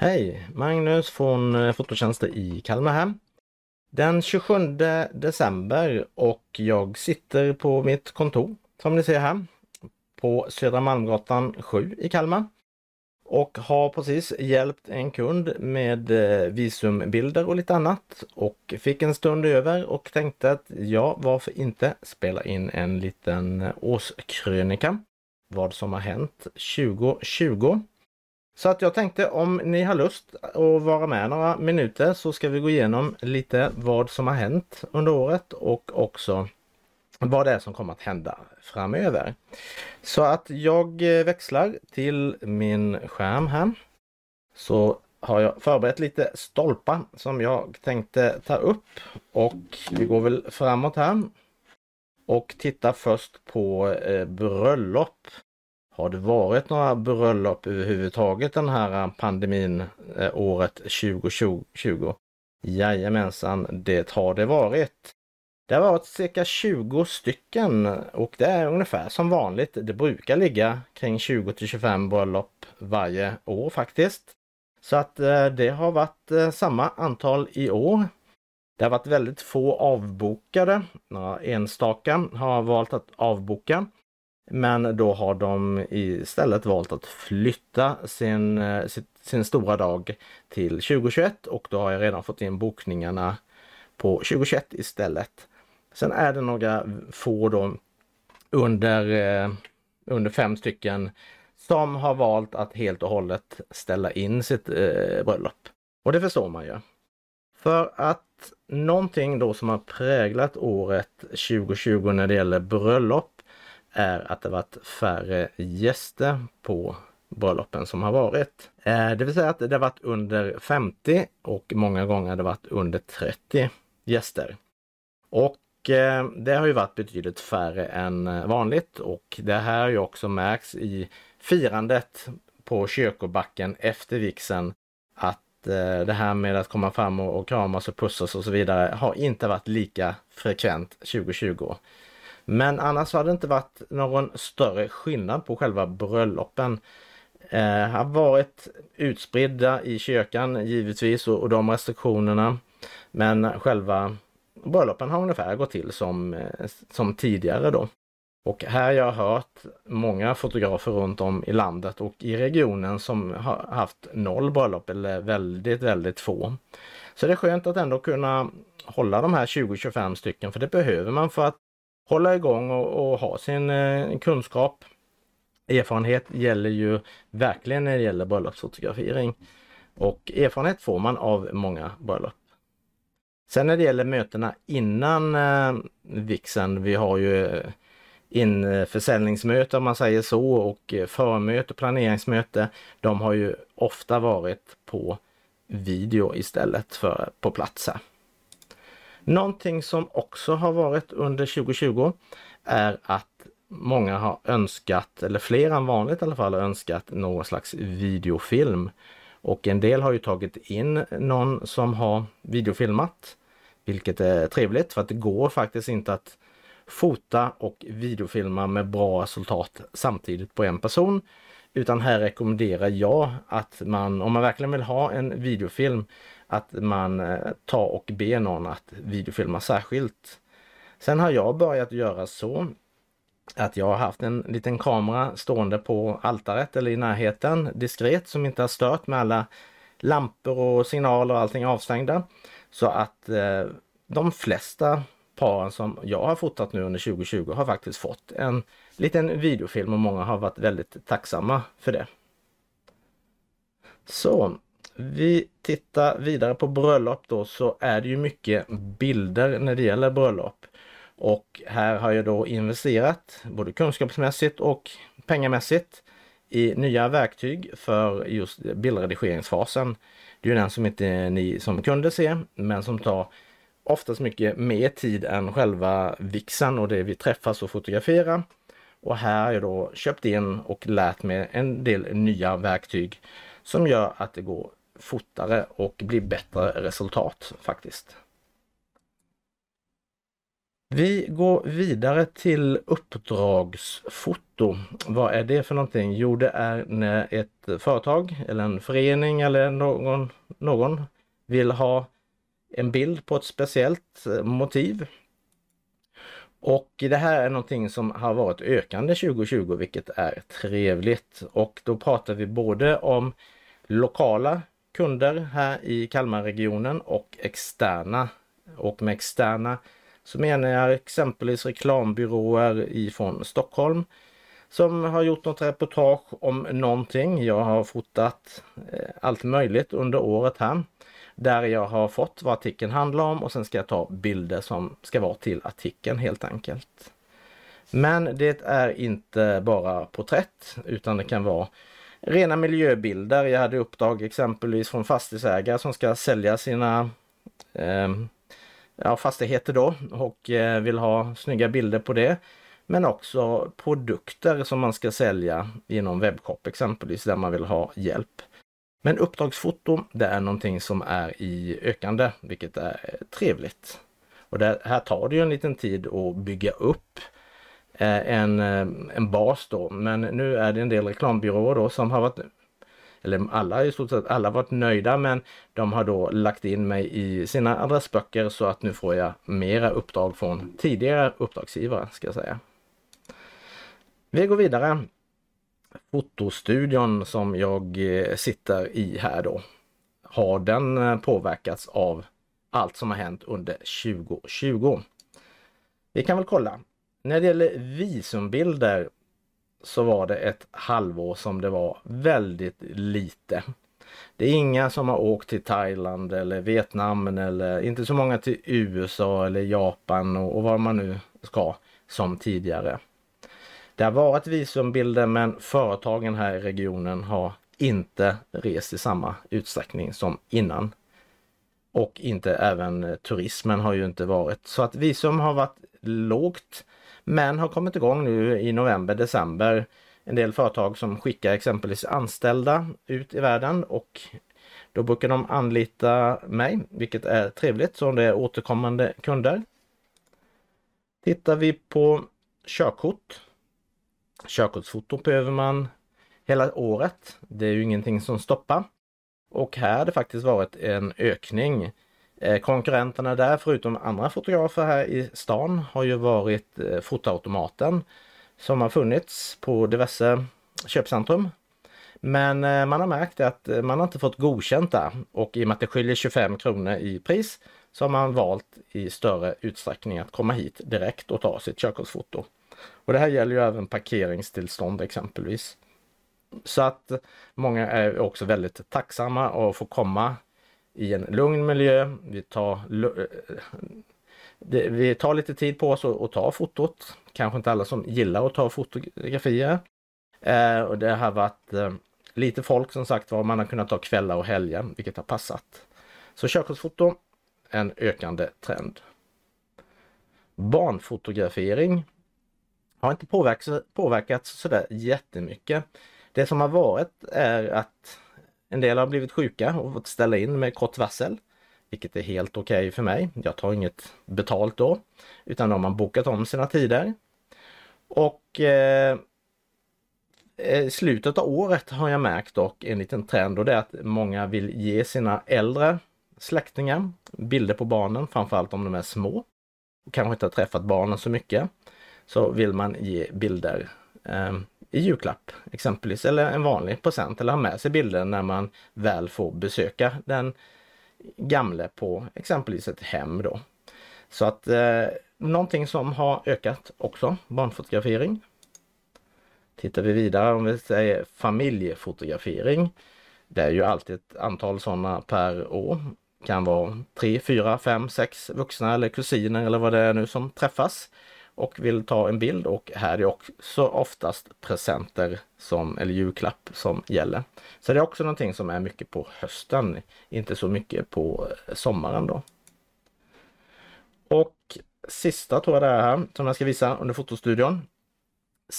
Hej! Magnus från eh, Fototjänster i Kalmar här. Den 27 december och jag sitter på mitt kontor som ni ser här på Södra Malmgatan 7 i Kalmar och har precis hjälpt en kund med eh, visumbilder och lite annat och fick en stund över och tänkte att ja, varför inte spela in en liten eh, årskrönika vad som har hänt 2020 så att jag tänkte om ni har lust att vara med några minuter så ska vi gå igenom lite vad som har hänt under året och också vad det är som kommer att hända framöver. Så att jag eh, växlar till min skärm här. Så har jag förberett lite stolpar som jag tänkte ta upp och vi går väl framåt här. Och tittar först på eh, bröllop. Har det varit några bröllop överhuvudtaget den här eh, pandemin eh, året 2020? Jajamensan, det har det varit. Det har varit cirka 20 stycken och det är ungefär som vanligt. Det brukar ligga kring 20 till 25 bröllop varje år faktiskt. Så att eh, det har varit eh, samma antal i år. Det har varit väldigt få avbokade. Några enstaka har valt att avboka. Men då har de istället valt att flytta sin, eh, sin stora dag till 2021 och då har jag redan fått in bokningarna på 2021 istället. Sen är det några få då under, eh, under fem stycken som har valt att helt och hållet ställa in sitt eh, bröllop. Och det förstår man ju. För att någonting då som har präglat året 2020 när det gäller bröllop är att det varit färre gäster på bröllopen som har varit. Eh, det vill säga att det har varit under 50 och många gånger har det varit under 30 gäster. Och eh, det har ju varit betydligt färre än eh, vanligt och det här har ju också märks i firandet på kyrkobacken efter vixen att det här med att komma fram och kramas och pussas och så vidare har inte varit lika frekvent 2020. Men annars har det inte varit någon större skillnad på själva bröllopen. Eh, har varit utspridda i kyrkan givetvis och, och de restriktionerna. Men själva bröllopen har ungefär gått till som, eh, som tidigare då. Och här har jag hört många fotografer runt om i landet och i regionen som har haft noll bröllop eller väldigt, väldigt få. Så det är skönt att ändå kunna hålla de här 20-25 stycken för det behöver man för att hålla igång och, och ha sin eh, kunskap. Erfarenhet gäller ju verkligen när det gäller bröllopsfotografering. Och erfarenhet får man av många bröllop. Sen när det gäller mötena innan eh, vixen, vi har ju eh, införsäljningsmöte om man säger så och eh, förmöte, planeringsmöte. De har ju ofta varit på video istället för på plats här. Någonting som också har varit under 2020 är att många har önskat, eller fler än vanligt i alla fall, önskat någon slags videofilm. Och en del har ju tagit in någon som har videofilmat, vilket är trevligt för att det går faktiskt inte att fota och videofilma med bra resultat samtidigt på en person. Utan här rekommenderar jag att man, om man verkligen vill ha en videofilm, att man eh, tar och ber någon att videofilma särskilt. Sen har jag börjat göra så att jag har haft en liten kamera stående på altaret eller i närheten diskret som inte har stört med alla lampor och signaler och allting avstängda. Så att eh, de flesta paren som jag har fotat nu under 2020 har faktiskt fått en liten videofilm och många har varit väldigt tacksamma för det. Så vi tittar vidare på bröllop då så är det ju mycket bilder när det gäller bröllop. Och här har jag då investerat både kunskapsmässigt och pengamässigt i nya verktyg för just bildredigeringsfasen. Det är den som inte ni som kunde se, men som tar oftast mycket mer tid än själva vixen och det vi träffas och fotograferar. Och här har jag då köpt in och lärt mig en del nya verktyg som gör att det går fortare och blir bättre resultat faktiskt. Vi går vidare till uppdragsfoto. Vad är det för någonting? Jo, det är när ett företag eller en förening eller någon, någon vill ha en bild på ett speciellt eh, motiv. Och det här är någonting som har varit ökande 2020 vilket är trevligt. Och då pratar vi både om lokala kunder här i Kalmarregionen och externa. Och med externa så menar jag exempelvis reklambyråer ifrån Stockholm som har gjort något reportage om någonting. Jag har fotat eh, allt möjligt under året här där jag har fått vad artikeln handlar om och sen ska jag ta bilder som ska vara till artikeln helt enkelt. Men det är inte bara porträtt utan det kan vara rena miljöbilder. Jag hade uppdrag exempelvis från fastighetsägare som ska sälja sina eh, ja, fastigheter då och eh, vill ha snygga bilder på det. Men också produkter som man ska sälja genom webbshop exempelvis där man vill ha hjälp. Men uppdragsfoto det är någonting som är i ökande vilket är trevligt. Och det, här tar det ju en liten tid att bygga upp eh, Eh, en, eh, en bas då men nu är det en del reklambyråer då som har varit eller alla i stort sett alla varit nöjda men de har då lagt in mig i sina adressböcker så att nu får jag mera uppdrag från tidigare uppdragsgivare ska jag säga. Vi går vidare. Fotostudion som jag eh, sitter i här då. Har den påverkats av allt som har hänt under 2020? Vi kan väl kolla. När det gäller visumbilder så var det ett halvår som det var väldigt lite. Det är inga som har åkt till Thailand eller Vietnam eller inte så många till USA eller Japan och, och var man nu ska som tidigare. Det har varit visumbilder men företagen här i regionen har inte rest i samma utsträckning som innan. Och inte även turismen har ju inte varit så att visum har varit lågt men har kommit igång nu i november, december. En del företag som skickar exempelvis anställda ut i världen och då brukar de anlita mig, vilket är trevligt, så det är återkommande kunder. Tittar vi på körkort. Körkortsfoto behöver man hela året. Det är ju ingenting som stoppar. Och här har det faktiskt varit en ökning Eh, konkurrenterna där, förutom andra fotografer här i stan, har ju varit eh, fotoautomaten som har funnits på diverse köpcentrum. Men eh, man har märkt att man har inte fått godkänt där och i och med att det skiljer 25 kronor i pris så har man valt i större utsträckning att komma hit direkt och ta sitt körkortsfoto. Och det här gäller ju även parkeringstillstånd exempelvis. Så att många är också väldigt tacksamma att få komma i en lugn miljö. Vi tar, eh, eh, det, vi tar lite tid på oss att ta fotot. Kanske inte alla som gillar att ta fotografier. Eh, och det har varit eh, lite folk som sagt var, man har kunnat ta kvällar och helger, vilket har passat. Så körkortsfoto, en ökande trend. Barnfotografering har inte påverkats, påverkats sådär jättemycket. Det som har varit är att en del har blivit sjuka och fått ställa in med kort varsel. Vilket är helt okej okay för mig. Jag tar inget betalt då. Utan de har bokat om sina tider. Och eh, i slutet av året har jag märkt dock en liten trend och det är att många vill ge sina äldre släktingar bilder på barnen, framförallt om de är små. Och kanske inte har träffat barnen så mycket. Så vill man ge bilder eh, i julklapp exempelvis eller en vanlig present eller ha med sig bilder när man väl får besöka den gamle på exempelvis ett hem då. Så att eh, någonting som har ökat också, barnfotografering. Tittar vi vidare om vi säger familjefotografering. Det är ju alltid ett antal sådana per år. Kan vara 3, 4, 5, 6 vuxna eller kusiner eller vad det är nu som träffas och vill ta en bild och här är det också oftast presenter som, eller julklapp som gäller. Så det är också någonting som är mycket på hösten, inte så mycket på eh, sommaren då. Och sista tror jag det är här som jag ska visa under fotostudion.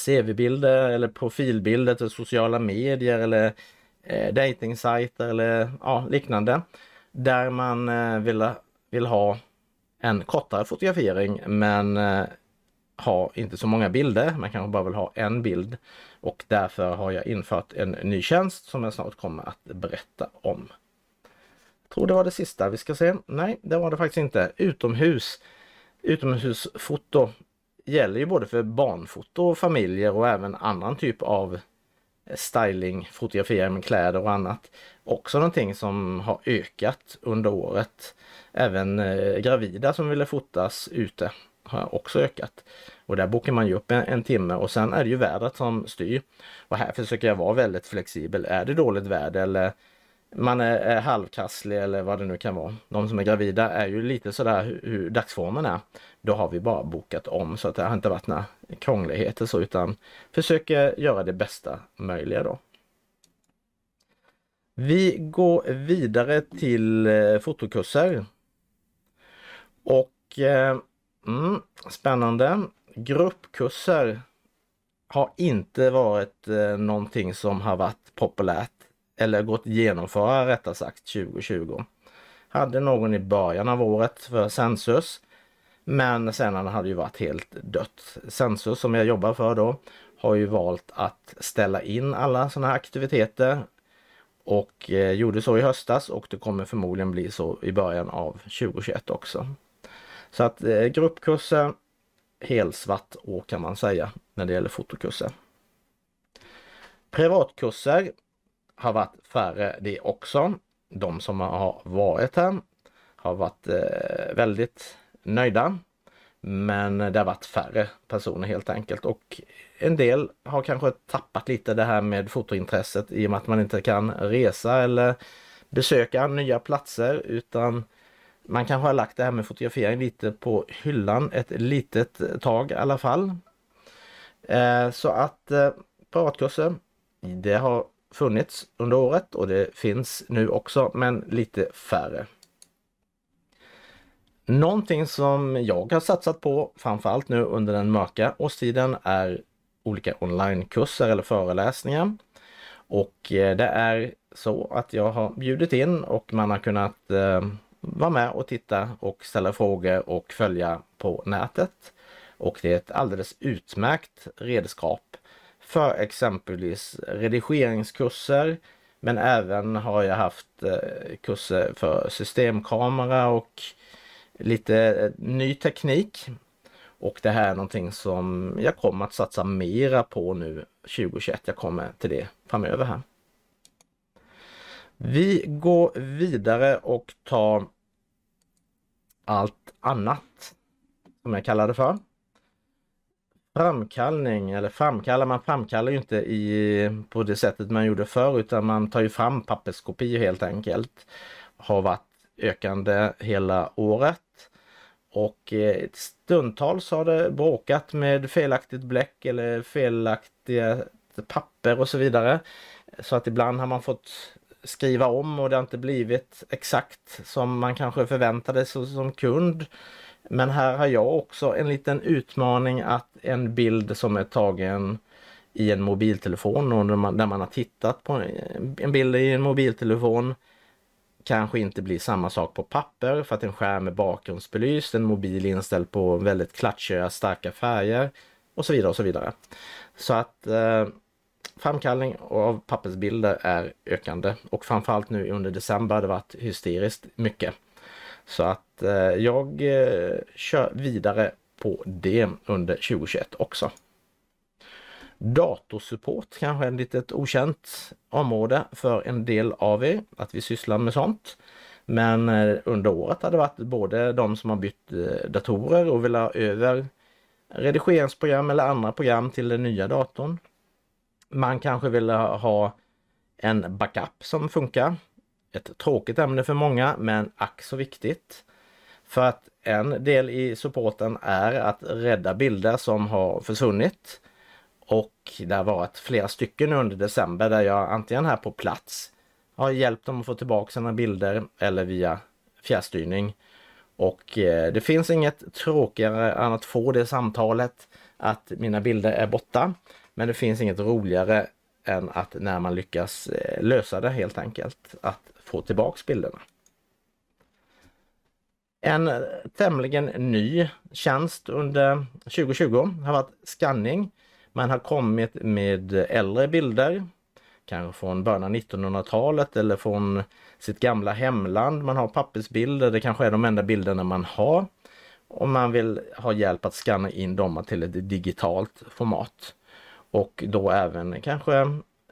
CV-bilder eller profilbilder till sociala medier eller eh, datingsajter eller ja, liknande. Där man eh, vill, vill ha en kortare fotografering men eh, ha, har inte så många bilder. Man kanske bara vill ha en bild och därför har jag infört en ny tjänst som jag snart kommer att berätta om. Jag tror det var det sista vi ska se. Nej, det var det faktiskt inte. Utomhus. Utomhusfoto gäller ju både för barnfoto, och familjer och även annan typ av styling, fotografering med kläder och annat. Också någonting som har ökat under året. Även eh, gravida som ville fotas ute har också ökat. Och där bokar man ju upp en, en, timme och sen är det ju vädret som styr. Och här försöker jag vara väldigt flexibel. Är det dåligt väder eller man är, är halvkrasslig eller vad det nu kan vara. De som är gravida är ju lite sådär hur, hur dagsformen är. Då har vi bara bokat om så att det har inte varit några krångligheter så utan försöker göra det bästa möjliga då. Vi går vidare till eh, fotokurser. Och eh, mm, spännande. Gruppkurser har inte varit eh, någonting som har varit populärt eller gått genomföra rättare sagt 2020. Hade någon i början av året för Sensus men senare hade ju varit helt dött. Sensus som jag jobbar för då har ju valt att ställa in alla sådana här aktiviteter och eh, gjorde så i höstas och det kommer förmodligen bli så i början av 2021 också. Så att eh, gruppkurser helsvart år kan man säga när det gäller fotokurser. Privatkurser har varit färre det också. De som har varit här har varit eh, väldigt nöjda. Men det har varit färre personer helt enkelt och en del har kanske tappat lite det här med fotointresset i och med att man inte kan resa eller besöka nya platser utan man kanske har lagt det här med fotografering lite på hyllan ett litet tag i alla fall. Eh, så att eh, privatkurser, det har funnits under året och det finns nu också men lite färre. Någonting som jag har satsat på framförallt nu under den mörka årstiden är olika onlinekurser eller föreläsningar. Och eh, det är så att jag har bjudit in och man har kunnat eh, vara med och titta och ställa frågor och följa på nätet. Och det är ett alldeles utmärkt redskap för exempelvis redigeringskurser. Men även har jag haft eh, kurser för systemkamera och lite eh, ny teknik. Och det här är någonting som jag kommer att satsa mera på nu 2021. Jag kommer till det framöver här. Vi går vidare och tar allt annat som jag kallar det för. Framkallning eller framkallar, man framkallar ju inte i, på det sättet man gjorde förr utan man tar ju fram papperskopior helt enkelt. Har varit ökande hela året. Och eh, stundtals har det bråkat med felaktigt bläck eller felaktiga papper och så vidare. Så att ibland har man fått skriva om och det har inte blivit exakt som man kanske förväntade sig som kund. Men här har jag också en liten utmaning att en bild som är tagen i en mobiltelefon och där man, där man har tittat på en bild i en mobiltelefon kanske inte blir samma sak på papper för att en skärm är bakgrundsbelyst, en mobil inställd på väldigt klatschiga starka färger och så vidare och så vidare. Så att eh, framkallning av pappersbilder är ökande och framförallt nu under december har det varit hysteriskt mycket. Så att eh, jag eh, kör vidare på det under 2021 också. Datorsupport kanske är ett litet okänt område för en del av er att vi sysslar med sånt. Men eh, under året har det varit både de som har bytt eh, datorer och vill ha över redigeringsprogram eller andra program till den nya datorn. Man kanske vill ha en backup som funkar. Ett tråkigt ämne för många men ack så viktigt. För att en del i supporten är att rädda bilder som har försvunnit och det har varit flera stycken under december där jag antingen här på plats har hjälpt dem att få tillbaka sina bilder eller via fjärrstyrning. Och eh, det finns inget tråkigare än att få det samtalet att mina bilder är borta. Men det finns inget roligare än att när man lyckas eh, lösa det helt enkelt, att få tillbaks bilderna. En eh, tämligen ny tjänst under 2020 har varit scanning. Man har kommit med äldre bilder, kanske från början av 1900-talet eller från sitt gamla hemland. Man har pappersbilder, det kanske är de enda bilderna man har. Om man vill ha hjälp att skanna in dem till ett digitalt format. Och då även kanske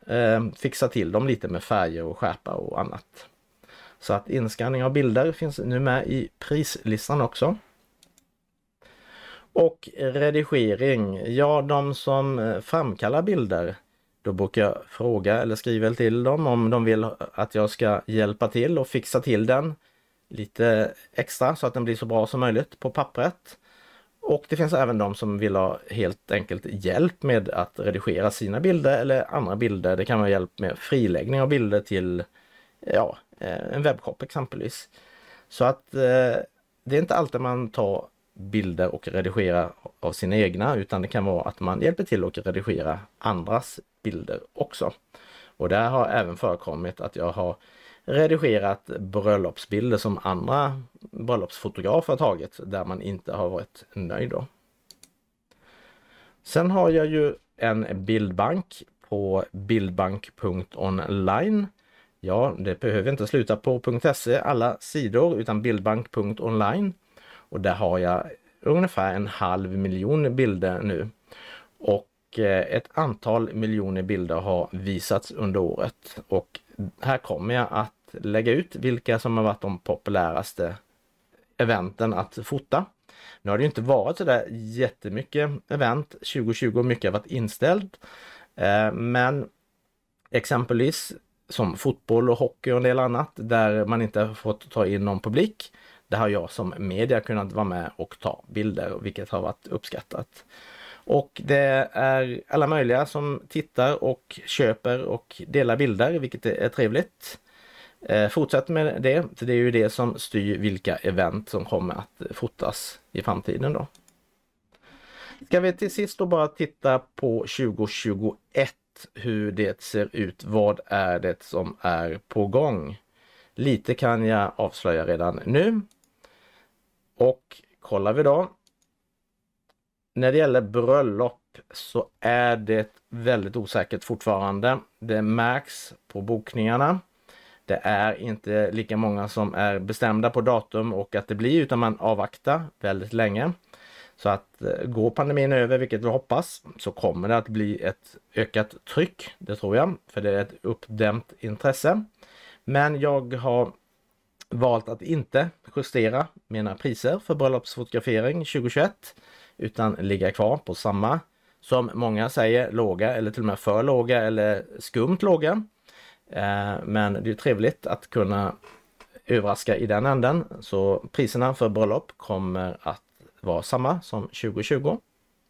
eh, fixa till dem lite med färger och skärpa och annat. Så att inskanning av bilder finns nu med i prislistan också. Och redigering, ja de som eh, framkallar bilder, då brukar jag fråga eller skriva till dem om de vill att jag ska hjälpa till och fixa till den lite extra så att den blir så bra som möjligt på pappret. Och det finns även de som vill ha helt enkelt hjälp med att redigera sina bilder eller andra bilder. Det kan vara hjälp med friläggning av bilder till ja, eh, en webbshop exempelvis. Så att eh, det är inte alltid man tar bilder och redigerar av sina egna utan det kan vara att man hjälper till och redigera andras bilder också. Och det har även förekommit att jag har redigerat bröllopsbilder som andra bröllopsfotografer har tagit där man inte har varit nöjd. Då. Sen har jag ju en bildbank på bildbank.online. Ja, det behöver inte sluta på .se alla sidor utan bildbank.online. Och där har jag ungefär en halv miljon bilder nu. Och eh, ett antal miljoner bilder har visats under året och här kommer jag att lägga ut vilka som har varit de populäraste eventen att fota. Nu har det inte varit så där jättemycket event 2020 mycket har varit inställt. Eh, men exempelvis som fotboll och hockey och en del annat där man inte har fått ta in någon publik. Där har jag som media kunnat vara med och ta bilder vilket har varit uppskattat. Och det är alla möjliga som tittar och köper och delar bilder vilket är trevligt. Eh, fortsätt med det, för det är ju det som styr vilka event som kommer att fotas i framtiden då. Ska vi till sist då bara titta på 2021 hur det ser ut. Vad är det som är på gång? Lite kan jag avslöja redan nu. Och kollar vi då. När det gäller bröllop så är det väldigt osäkert fortfarande. Det märks på bokningarna. Det är inte lika många som är bestämda på datum och att det blir utan man avvaktar väldigt länge. Så att eh, går pandemin över, vilket vi hoppas, så kommer det att bli ett ökat tryck. Det tror jag, för det är ett uppdämt intresse. Men jag har valt att inte justera mina priser för bröllopsfotografering 2021 utan ligga kvar på samma som många säger låga eller till och med för låga eller skumt låga. Eh, men det är trevligt att kunna överraska i den änden. Så priserna för bröllop kommer att vara samma som 2020.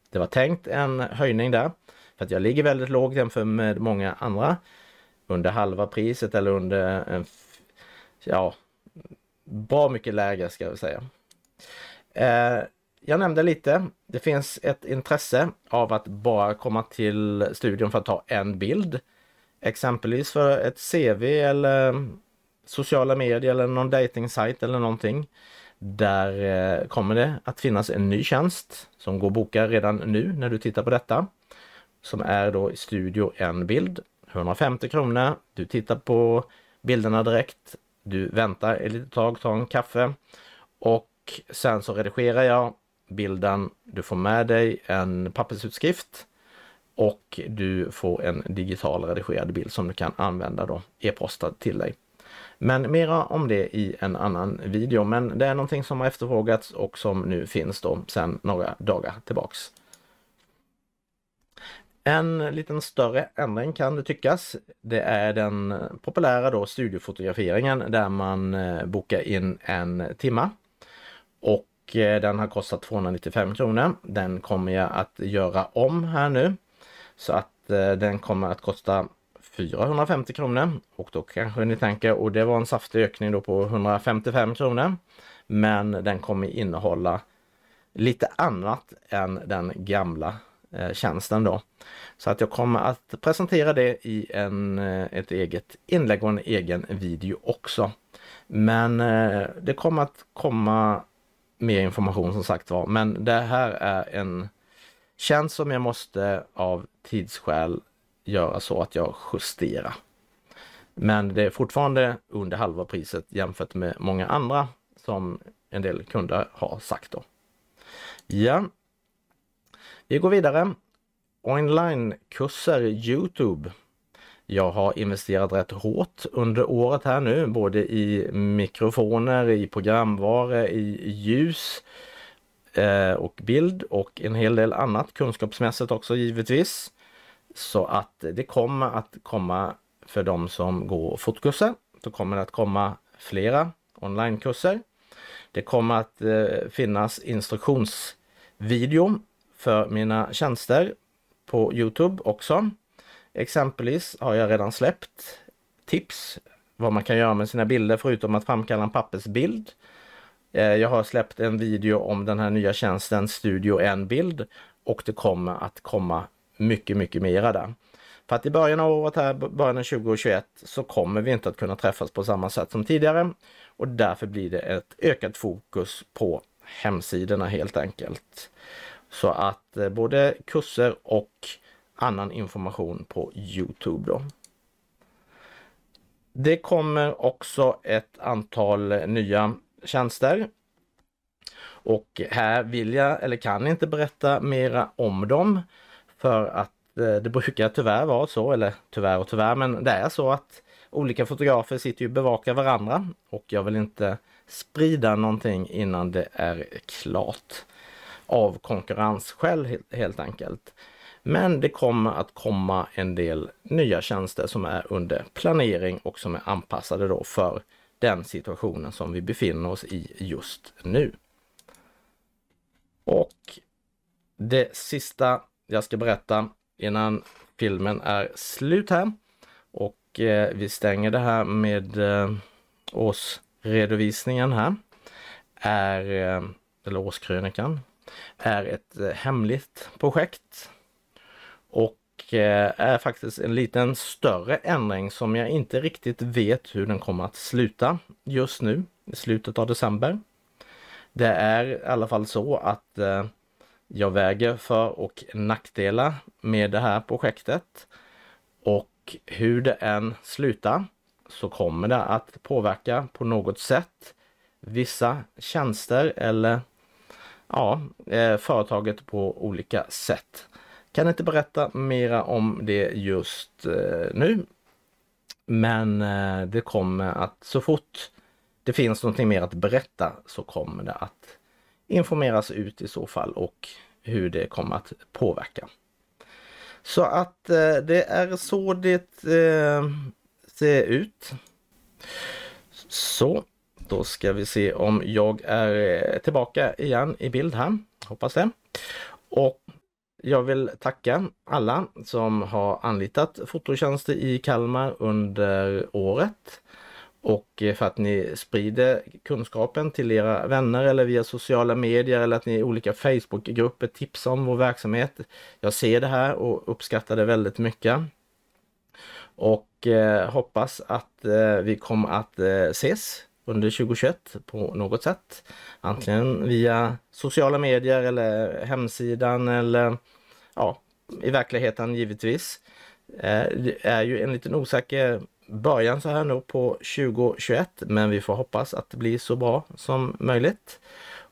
Det var tänkt en höjning där för att jag ligger väldigt lågt jämfört med många andra. Under halva priset eller under en, ja, bra mycket lägre ska jag säga. Eh, jag nämnde lite, det finns ett intresse av att bara komma till studion för att ta en bild. Exempelvis för ett CV eller sociala medier eller någon dating eller någonting. Där eh, kommer det att finnas en ny tjänst som går att boka redan nu när du tittar på detta. Som är då Studio en bild, 150 kronor. Du tittar på bilderna direkt. Du väntar ett litet tag, tar en kaffe och sen så redigerar jag bilden. Du får med dig en pappersutskrift och du får en digital redigerad bild som du kan använda då e-postad till dig. Men mera om det i en annan video. Men det är någonting som har efterfrågats och som nu finns då sedan några dagar tillbaks. En liten större ändring kan det tyckas. Det är den populära då studiofotograferingen där man eh, bokar in en timma. Och eh, den har kostat 295 kronor. Den kommer jag att göra om här nu. Så att eh, den kommer att kosta 450 kronor och då kanske ni tänker, och det var en saftig ökning då på 155 kronor. Men den kommer innehålla lite annat än den gamla eh, tjänsten då. Så att jag kommer att presentera det i en, eh, ett eget inlägg och en egen video också. Men eh, det kommer att komma mer information som sagt var. Men det här är en Känns som jag måste av tidsskäl göra så att jag justerar. Men det är fortfarande under halva priset jämfört med många andra som en del kunder har sagt då. Ja, vi går vidare. Onlinekurser Youtube. Jag har investerat rätt hårt under året här nu, både i mikrofoner, i programvara, i ljus eh, Eh, och bild och en hel del annat kunskapsmässigt också givetvis. Så att det kommer att komma för de som går fotkurser. Då kommer det att komma flera onlinekurser. Det kommer att eh, finnas instruktionsvideo för mina tjänster på Youtube också. Exempelvis har jag redan släppt tips vad man kan göra med sina bilder förutom att framkalla en pappersbild. Eh, jag har släppt en video om den här nya tjänsten Studio en bild och det kommer att komma mycket, mycket mera där. För att i början av året här, början av 2021, så kommer vi inte att kunna träffas på samma sätt som tidigare och därför blir det ett ökat fokus på hemsidorna helt enkelt. Så att eh, både kurser och annan information på Youtube då. Det kommer också ett antal nya tjänster. Och här vill jag eller kan inte berätta mera om dem för att eh, det brukar tyvärr vara så, eller tyvärr och tyvärr, men det är så att olika fotografer sitter ju och bevakar varandra och jag vill inte sprida någonting innan det är klart av konkurrensskäl helt enkelt. Men det kommer att komma en del nya tjänster som är under planering och som är anpassade då för den situationen som vi befinner oss i just nu. Och det sista jag ska berätta innan filmen är slut här och eh, vi stänger det här med eh, årsredovisningen här är, eh, eller årskrönikan, är ett eh, hemligt projekt och Eh, är faktiskt en liten större ändring som jag inte riktigt vet hur den kommer att sluta just nu i slutet av december. Det är i alla fall så att eh, jag väger för och nackdelar med det här projektet. Och hur det än slutar så kommer det att påverka på något sätt vissa tjänster eller ja, eh, företaget på olika sätt. Kan inte berätta mera om det just eh, nu. Men eh, det kommer att så fort det finns någonting mer att berätta så kommer det att informeras ut i så fall och hur det kommer att påverka. Så att eh, det är så det eh, ser ut. Så, då ska vi se om jag är eh, tillbaka igen i bild här. Hoppas det. Och jag vill tacka alla som har anlitat fototjänster i Kalmar under året och för att ni sprider kunskapen till era vänner eller via sociala medier eller att ni i olika Facebookgrupper tipsar om vår verksamhet. Jag ser det här och uppskattar det väldigt mycket. Och eh, hoppas att eh, vi kommer att eh, ses under 2021 på något sätt. Antingen via sociala medier eller hemsidan eller ja, i verkligheten givetvis. Eh, det är ju en liten osäker början så här nu på 2021 men vi får hoppas att det blir så bra som möjligt.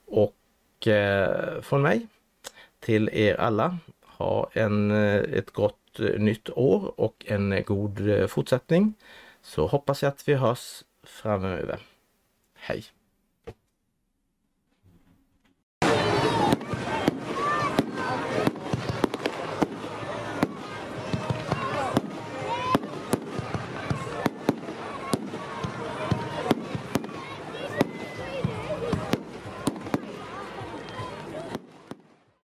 Och eh, från mig till er alla, ha en, eh, ett gott eh, nytt år och en god fortsättning. Så hoppas jag att vi hörs framöver. Hej!